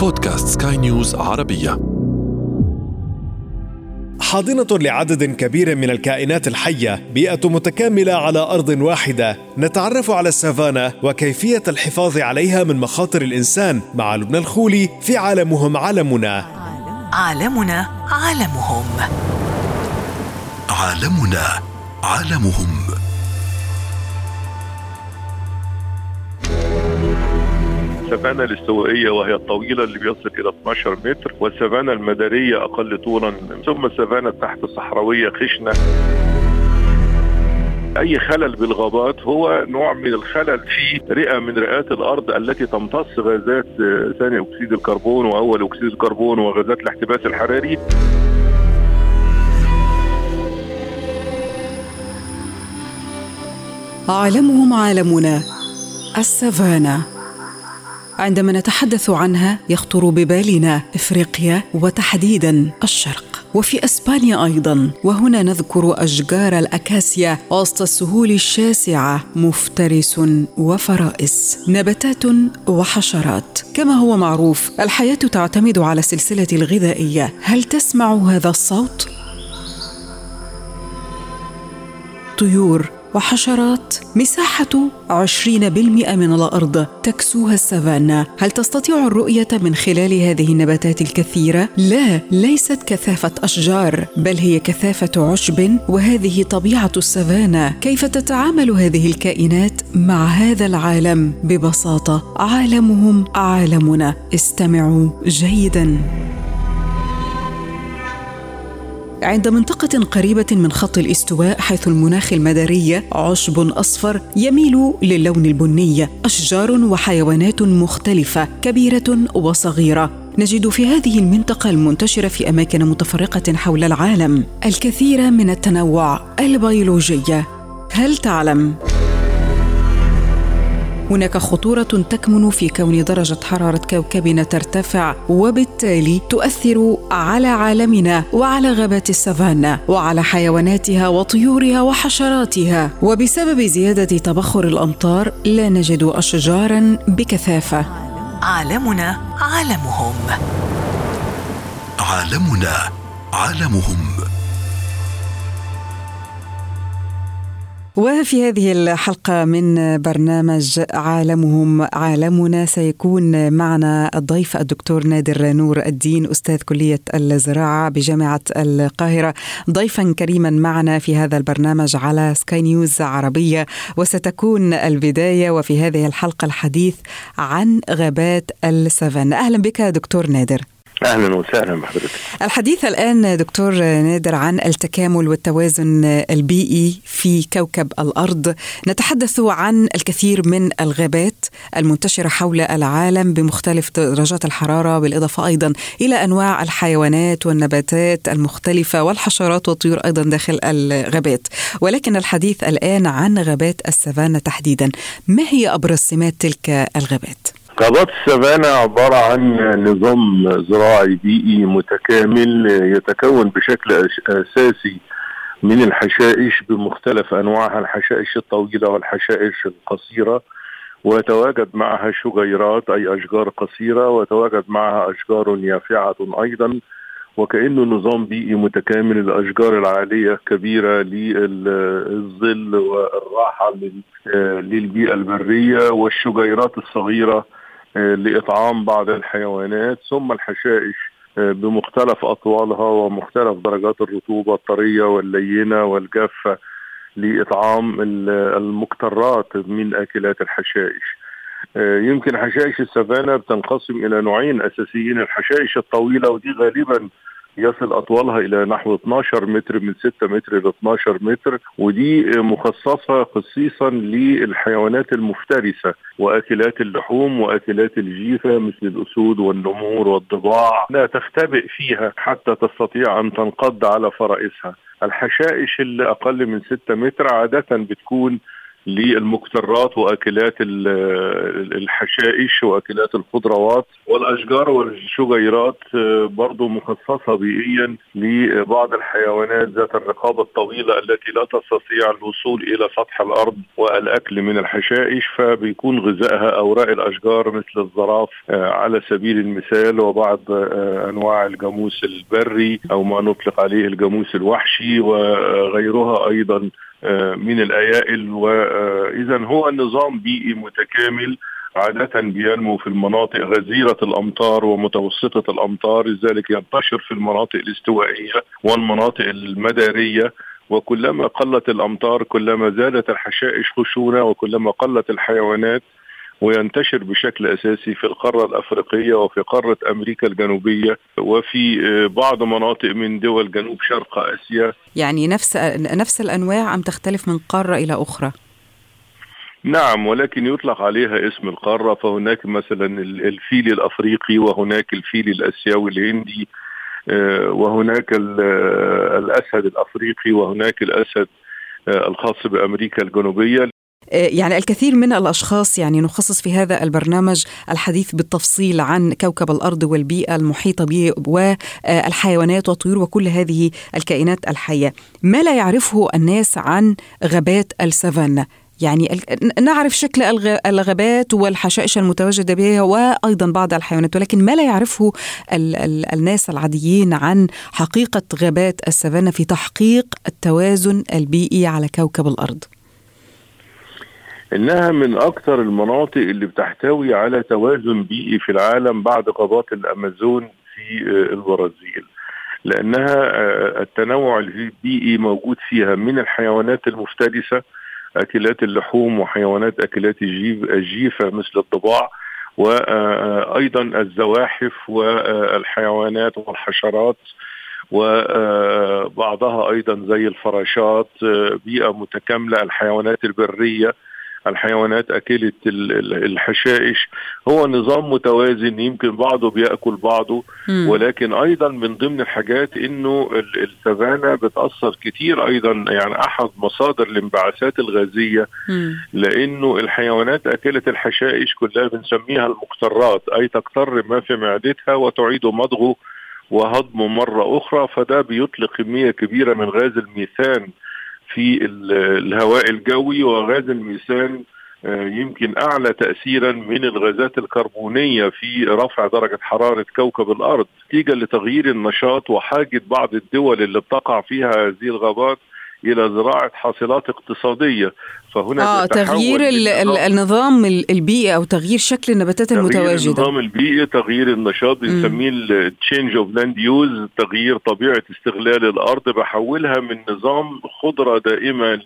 بودكاست سكاي نيوز عربية. حاضنة لعدد كبير من الكائنات الحية بيئة متكاملة على أرض واحدة. نتعرف على السافانا وكيفية الحفاظ عليها من مخاطر الإنسان مع لبنى الخولي في عالمهم عالمنا. عالمنا عالمهم. عالمنا عالمهم. السفانة الاستوائية وهي الطويلة اللي بيصل إلى 12 متر والسفانة المدارية أقل طولا ثم السفانة تحت الصحراوية خشنة. أي خلل بالغابات هو نوع من الخلل في رئة من رئات الأرض التي تمتص غازات ثاني أكسيد الكربون وأول أكسيد الكربون وغازات الاحتباس الحراري. عالمهم عالمنا السافانا عندما نتحدث عنها يخطر ببالنا إفريقيا وتحديدا الشرق وفي إسبانيا أيضا وهنا نذكر أشجار الأكاسيا وسط السهول الشاسعة مفترس وفرائس نباتات وحشرات. كما هو معروف الحياة تعتمد على السلسله الغذائية. هل تسمع هذا الصوت؟ طيور وحشرات مساحة 20% من الأرض تكسوها السافانا هل تستطيع الرؤية من خلال هذه النباتات الكثيرة؟ لا ليست كثافة أشجار بل هي كثافة عشب وهذه طبيعة السافانا كيف تتعامل هذه الكائنات مع هذا العالم؟ ببساطة عالمهم عالمنا استمعوا جيداً عند منطقة قريبة من خط الاستواء حيث المناخ المداري عشب أصفر يميل للون البني أشجار وحيوانات مختلفة كبيرة وصغيرة. نجد في هذه المنطقة المنتشرة في أماكن متفرقة حول العالم الكثير من التنوع البيولوجي. هل تعلم؟ هناك خطورة تكمن في كون درجة حرارة كوكبنا ترتفع وبالتالي تؤثر على عالمنا وعلى غابات السافانا وعلى حيواناتها وطيورها وحشراتها. وبسبب زيادة تبخر الأمطار لا نجد أشجارا بكثافة. عالمنا عالمهم. عالمنا عالمهم. وفي هذه الحلقة من برنامج عالمهم عالمنا سيكون معنا الضيف الدكتور نادر نور الدين أستاذ كلية الزراعة بجامعة القاهرة. ضيفا كريما معنا في هذا البرنامج على سكاي نيوز عربية. وستكون البداية وفي هذه الحلقة الحديث عن غابات السافانا أهلا بك دكتور نادر. أهلا وسهلا بحضرتك. الحديث الآن دكتور نادر عن التكامل والتوازن البيئي في كوكب الأرض. نتحدث عن الكثير من الغابات المنتشرة حول العالم بمختلف درجات الحرارة بالإضافة أيضا إلى أنواع الحيوانات والنباتات المختلفة والحشرات والطيور أيضا داخل الغابات. ولكن الحديث الآن عن غابات السافانا تحديدا. ما هي أبرز سمات تلك الغابات؟ غابات السافانا عبارة عن نظام زراعي بيئي متكامل يتكون بشكل أساسي من الحشائش بمختلف أنواعها الحشائش الطويلة والحشائش القصيرة ويتواجد معها شجيرات أي أشجار قصيرة ويتواجد معها أشجار يافعة أيضا وكأنه نظام بيئي متكامل. الأشجار العالية كبيرة للظل والراحة للبيئة البرية والشجيرات الصغيرة لإطعام بعض الحيوانات ثم الحشائش بمختلف أطوالها ومختلف درجات الرطوبة الطرية واللينة والجافة لإطعام المكترات من أكلات الحشائش. يمكن حشائش السافانا بتنقسم إلى نوعين أساسيين الحشائش الطويلة ودي غالبا يصل اطوالها إلى نحو 12 متر من 6 متر إلى 12 متر ودي مخصصة خصيصا للحيوانات المفترسة وأكلات اللحوم وأكلات الجيفة مثل الأسود والنمور والضباع. لا تختبئ فيها حتى تستطيع أن تنقض على فرائسها. الحشائش اللي أقل من 6 متر عادة بتكون للمكترات وأكلات الحشائش وأكلات الخضروات والأشجار والشجيرات برضو مخصصة بيئيا لبعض الحيوانات ذات الرقابة الطويلة التي لا تستطيع الوصول إلى سطح الأرض والأكل من الحشائش فبيكون غذائها أوراق الأشجار مثل الزراف على سبيل المثال وبعض أنواع الجاموس البري أو ما نطلق عليه الجاموس الوحشي وغيرها أيضا. آه، من الأيائل. وإذا هو نظام بيئي متكامل عادة بينمو في المناطق غزيرة الأمطار ومتوسطة الأمطار لذلك ينتشر في المناطق الاستوائية والمناطق المدارية. وكلما قلت الأمطار كلما زادت الحشائش خشونة وكلما قلت الحيوانات وينتشر بشكل أساسي في القارة الأفريقية وفي قارة أمريكا الجنوبية وفي آه، بعض مناطق من دول جنوب شرق آسيا يعني نفس نفس الأنواع أم تختلف من قارة إلى أخرى؟ نعم ولكن يطلق عليها اسم القارة فهناك مثلا الفيل الأفريقي وهناك الفيل الأسيوي الهندي آه، وهناك آه، الأسد الأفريقي وهناك الأسد الخاص بأمريكا الجنوبية يعني الكثير من الأشخاص يعني نخصص في هذا البرنامج الحديث بالتفصيل عن كوكب الأرض والبيئة المحيطة به والحيوانات والطيور وكل هذه الكائنات الحية. ما لا يعرفه الناس عن غابات السافانا يعني نعرف شكل الغابات والحشائش المتواجدة بها وأيضا بعض الحيوانات ولكن ما لا يعرفه ال ال الناس العاديين عن حقيقة غابات السافانا في تحقيق التوازن البيئي على كوكب الأرض إنها من أكثر المناطق اللي بتحتوي على توازن بيئي في العالم بعد غابات الأمازون في آه، البرازيل. لأنها آه، التنوع البيئي موجود فيها من الحيوانات المفترسة أكلات اللحوم وحيوانات أكلات الجيفة مثل الضباع وأيضا آه، الزواحف والحيوانات والحشرات وبعضها أيضا زي الفراشات بيئة متكاملة الحيوانات البرية. الحيوانات أكلة الحشائش هو نظام متوازن يمكن بعضه بيأكل بعضه ولكن أيضا من ضمن الحاجات أنه السفانة بتأثر كتير أيضا يعني أحد مصادر الانبعاثات الغازية لأنه الحيوانات أكلة الحشائش كلها بنسميها المقترات أي تقتر ما في معدتها وتعيد مضغه وهضمه مرة أخرى فده بيطلق كمية كبيرة من غاز الميثان في الهواء الجوي وغاز الميثان آه، يمكن أعلى تاثيرا من الغازات الكربونية في رفع درجة حرارة كوكب الأرض. نتيجة لتغيير النشاط وحاجة بعض الدول اللي بتقع فيها هذه الغابات إلى زراعة حاصلات اقتصادية. فهنا آه تغيير النظام البيئي أو تغيير شكل النباتات المتواجدة. تغيير النظام البيئي تغيير النشاط بنسميه ال change of land use تغيير طبيعة استغلال الأرض. بحولها من نظام خضرة دائمة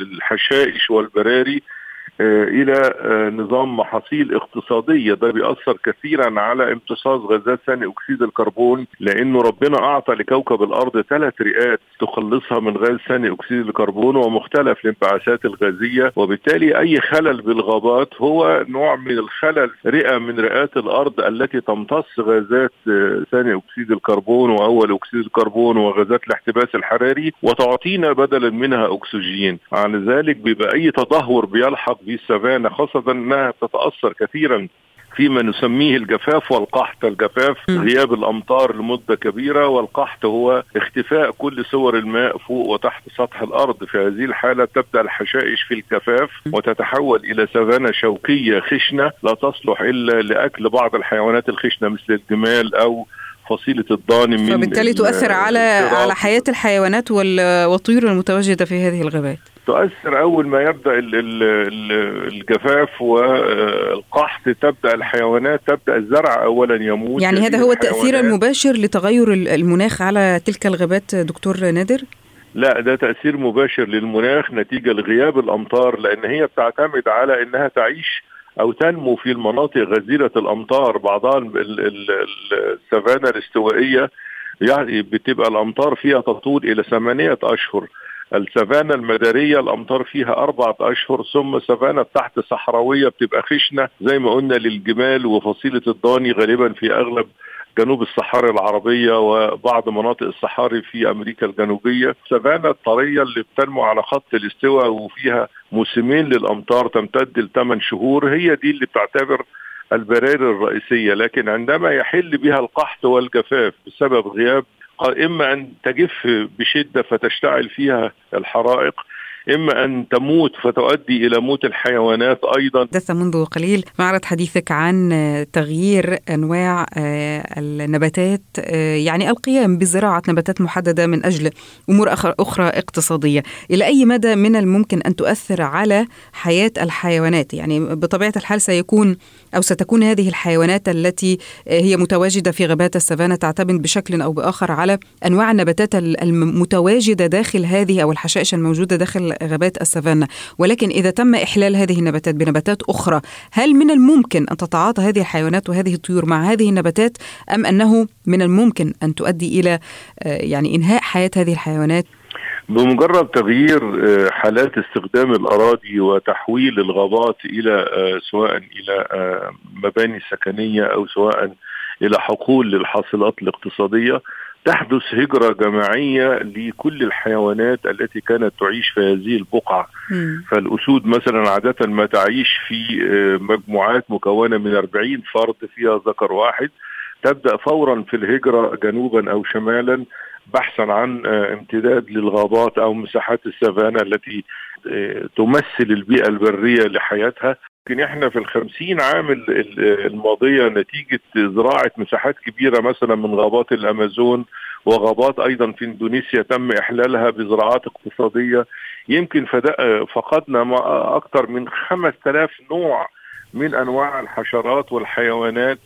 للحشائش والبراري. آه، إلى آه، نظام محاصيل اقتصادية. ده بيأثر كثيرا على امتصاص غازات ثاني أكسيد الكربون لأنه ربنا أعطى لكوكب الأرض ثلاث رئات تخلصها من غاز ثاني أكسيد الكربون ومختلف الانبعاثات الغازية. وبالتالي أي خلل بالغابات هو نوع من الخلل رئة من رئات الأرض التي تمتص غازات آه، ثاني أكسيد الكربون وأول أكسيد الكربون وغازات الاحتباس الحراري وتعطينا بدلا منها أكسجين. على ذلك بيبقى أي تدهور بيلحق في السافانا خاصة أنها تتأثر كثيرا فيما نسميه الجفاف والقحط. الجفاف غياب الأمطار لمدة كبيرة والقحط هو اختفاء كل صور الماء فوق وتحت سطح الأرض. في هذه الحالة تبدأ الحشائش في الجفاف وتتحول إلى سافانا شوكية خشنة لا تصلح إلا لأكل بعض الحيوانات الخشنة مثل الجمال أو فصيلة الضاني من فبالتالي تؤثر على على حياة الحيوانات والطيور المتواجدة في هذه الغابات. تؤثر أول ما يبدأ الجفاف والقحط تبدأ الحيوانات تبدأ الزرع اولا يموت يعني هذا هو التاثير المباشر لتغير المناخ على تلك الغابات دكتور نادر؟ لا ده تأثير مباشر للمناخ نتيجة لغياب الأمطار لأن هي بتعتمد على إنها تعيش أو تنمو في المناطق غزيرة الأمطار بعضها السافانا الاستوائية يعني بتبقى الأمطار فيها تطول إلى ثمانية أشهر. السافانا المدارية الأمطار فيها أربعة أشهر ثم سافانا تحت صحراوية بتبقى خشنة زي ما قلنا للجمال وفصيلة الضاني غالبا في أغلب جنوب الصحاري العربية وبعض مناطق الصحاري في أمريكا الجنوبية. سافانا الطرية اللي بتنمو على خط الاستواء وفيها موسمين للأمطار تمتد لثمان شهور هي دي اللي بتعتبر البراري الرئيسية. لكن عندما يحل بها القحط والجفاف بسبب غياب إما أن تجف بشدة فتشتعل فيها الحرائق إما أن تموت فتؤدي إلى موت الحيوانات أيضا. حدث منذ قليل معرض حديثك عن تغيير أنواع آه، النباتات آه، يعني القيام بزراعة نباتات محددة من أجل أمور أخرى اقتصادية. إلى أي مدى من الممكن أن تؤثر على حياة الحيوانات؟ يعني بطبيعة الحال سيكون أو ستكون هذه الحيوانات التي هي متواجدة في غابات السافانا تعتمد بشكل أو بآخر على أنواع النباتات المتواجدة داخل هذه أو الحشائش الموجودة داخل غابات السافانا. ولكن إذا تم إحلال هذه النباتات بنباتات أخرى هل من الممكن أن تتعاطى هذه الحيوانات وهذه الطيور مع هذه النباتات أم أنه من الممكن أن تؤدي إلى آه، يعني إنهاء حياة هذه الحيوانات؟ بمجرد تغيير آه، حالات استخدام الأراضي وتحويل الغابات إلى آه، سواء إلى مباني سكنية أو سواء إلى حقول للحاصلات الاقتصادية تحدث هجرة جماعية لكل الحيوانات التي كانت تعيش في هذه البقعة مم. فالأسود مثلا عادة ما تعيش في آه، مجموعات مكونة من 40 فرد فيها ذكر واحد تبدأ فورا في الهجرة جنوبا أو شمالا بحثا عن آه، امتداد للغابات أو مساحات السافانا التي آه، تمثل البيئة البرية لحياتها. لكن إحنا في الخمسين عام الماضية نتيجة زراعة مساحات كبيرة مثلا من غابات الأمازون وغابات أيضا في إندونيسيا تم إحلالها بزراعات اقتصادية. يمكن فقدنا أكثر من 5000 نوع من أنواع الحشرات والحيوانات.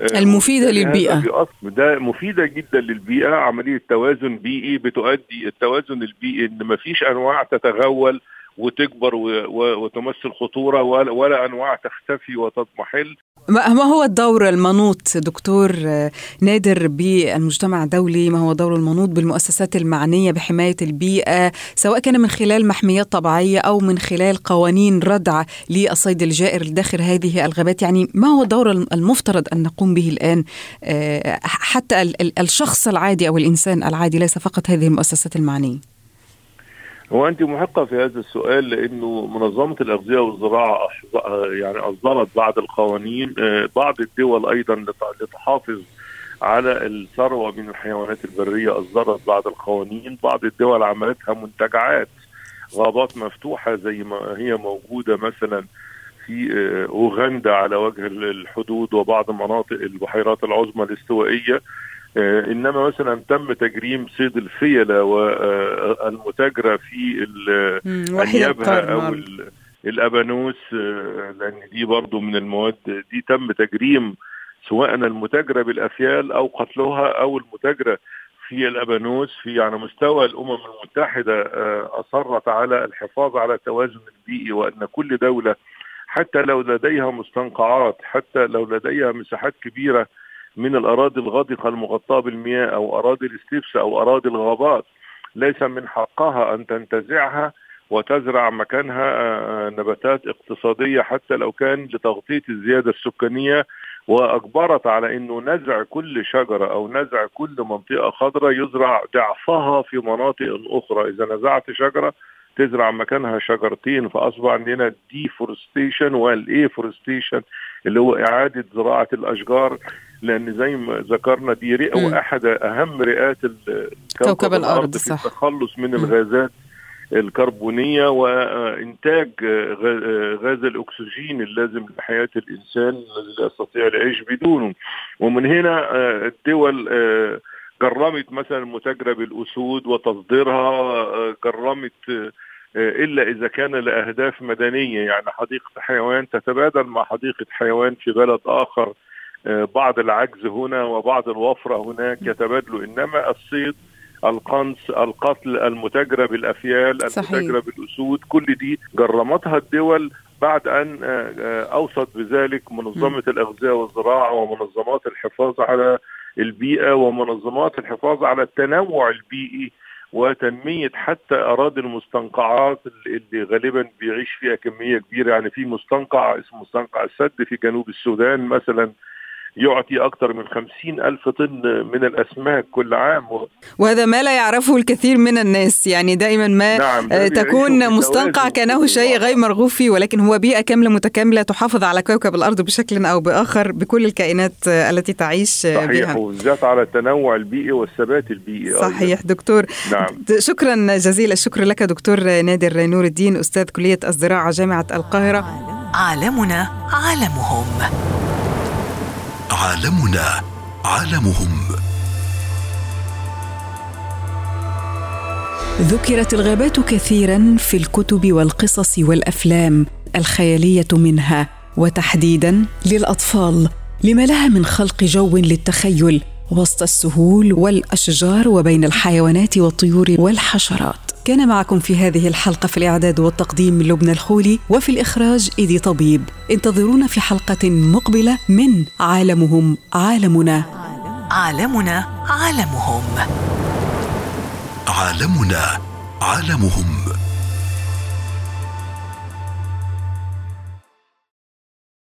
المفيدة للبيئة. ده مفيدة جدا للبيئة. عملية توازن بيئي بتؤدي التوازن البيئي إن مفيش أنواع تتغول وتكبر وتمثل خطورة ولا أنواع تختفي وتضمحل. ما هو الدور المنوط دكتور نادر بالمجتمع الدولي؟ ما هو دور المنوط بالمؤسسات المعنية بحماية البيئة سواء كان من خلال محميات طبيعية أو من خلال قوانين ردع للصيد الجائر داخل هذه الغابات؟ يعني ما هو الدور المفترض أن نقوم به الآن؟ آه، حتى الشخص العادي أو الإنسان العادي ليس فقط هذه المؤسسات المعنية. هو أنت محقة في هذا السؤال لأنه منظمة الأغذية والزراعة يعني أصدرت بعض القوانين آه، بعض الدول أيضا لتحافظ على الثروة من الحيوانات البرية أصدرت بعض القوانين بعض الدول عملتها منتجعات غابات مفتوحة زي ما هي موجودة مثلا في آه، أوغندا على وجه الحدود وبعض مناطق البحيرات العظمى الاستوائية. إنما مثلا تم تجريم صيد الفيلة والمتاجره في انيابها أو الأبانوس آه، لأن دي برضو من المواد دي تم تجريم سواء المتاجرة بالأفيال أو قتلها أو المتاجرة في الأبانوس. في على مستوى الأمم المتحدة آه، أصرت على الحفاظ على التوازن البيئي وأن كل دولة حتى لو لديها مستنقعات حتى لو لديها مساحات كبيرة من الأراضي الغادقة المغطاة بالمياه أو أراضي الاستبس أو أراضي الغابات. ليس من حقها أن تنتزعها وتزرع مكانها آه، آه، نباتات اقتصادية حتى لو كان لتغطية الزيادة السكانية. وأجبرت على أنه نزع كل شجرة أو نزع كل منطقة خضراء يزرع ضعفها في مناطق أخرى. إذا نزعت شجرة تزرع مكانها شجرتين فأصبح عندنا deforestation وال afforestation اللي هو إعادة زراعة الأشجار. لأن زي ما ذكرنا دي رئة وأحد أهم رئات كوكب الأرض في صح. التخلص من الغازات الكربونية وإنتاج غاز الأكسجين اللازم لحياة الإنسان الذي لا يستطيع العيش بدونه. ومن هنا الدول جرمت مثلا متاجرة بالأسود وتصديرها جرمت إلا إذا كان لأهداف مدنية. يعني حديقة حيوان تتبادل مع حديقة حيوان في بلد آخر. بعض العجز هنا وبعض الوفرة هناك يتبادلوا. إنما الصيد القنص القتل المتاجرة بالأفيال المتاجرة بالأسود كل دي جرمتها الدول بعد أن أوصت بذلك منظمة الأغذية والزراعة ومنظمات الحفاظ على البيئة ومنظمات الحفاظ على التنوع البيئي وتنمية حتى أراضي المستنقعات اللي غالبا بيعيش فيها كمية كبيرة. يعني في مستنقع اسمه مستنقع السد في جنوب السودان مثلا يعطي أكثر من خمسين ألف طن من الأسماك كل عام. وهذا ما لا يعرفه الكثير من الناس. يعني دائما ما نعم، تكون مستنقع كأنه شيء غير مرغوب فيه ولكن هو بيئة كاملة متكاملة تحافظ على كوكب الأرض بشكل أو بآخر بكل الكائنات التي تعيش صحيح بها. وبالذات على التنوع البيئي والثبات البيئي صحيح دكتور. نعم. شكرا جزيل الشكر لك دكتور نادر نور الدين أستاذ كلية الزراعة جامعة القاهرة. عالمنا عالمهم. عالمنا عالمهم. ذكرت الغابات كثيرا في الكتب والقصص والأفلام الخيالية منها وتحديدا للأطفال لما لها من خلق جو للتخيل وسط السهول والأشجار وبين الحيوانات والطيور والحشرات. كان معكم في هذه الحلقة في الإعداد والتقديم لبنى الخولي وفي الإخراج إيدي طبيب. انتظرونا في حلقة مقبلة من عالمهم عالمنا. عالمنا عالمهم. عالمنا عالمهم.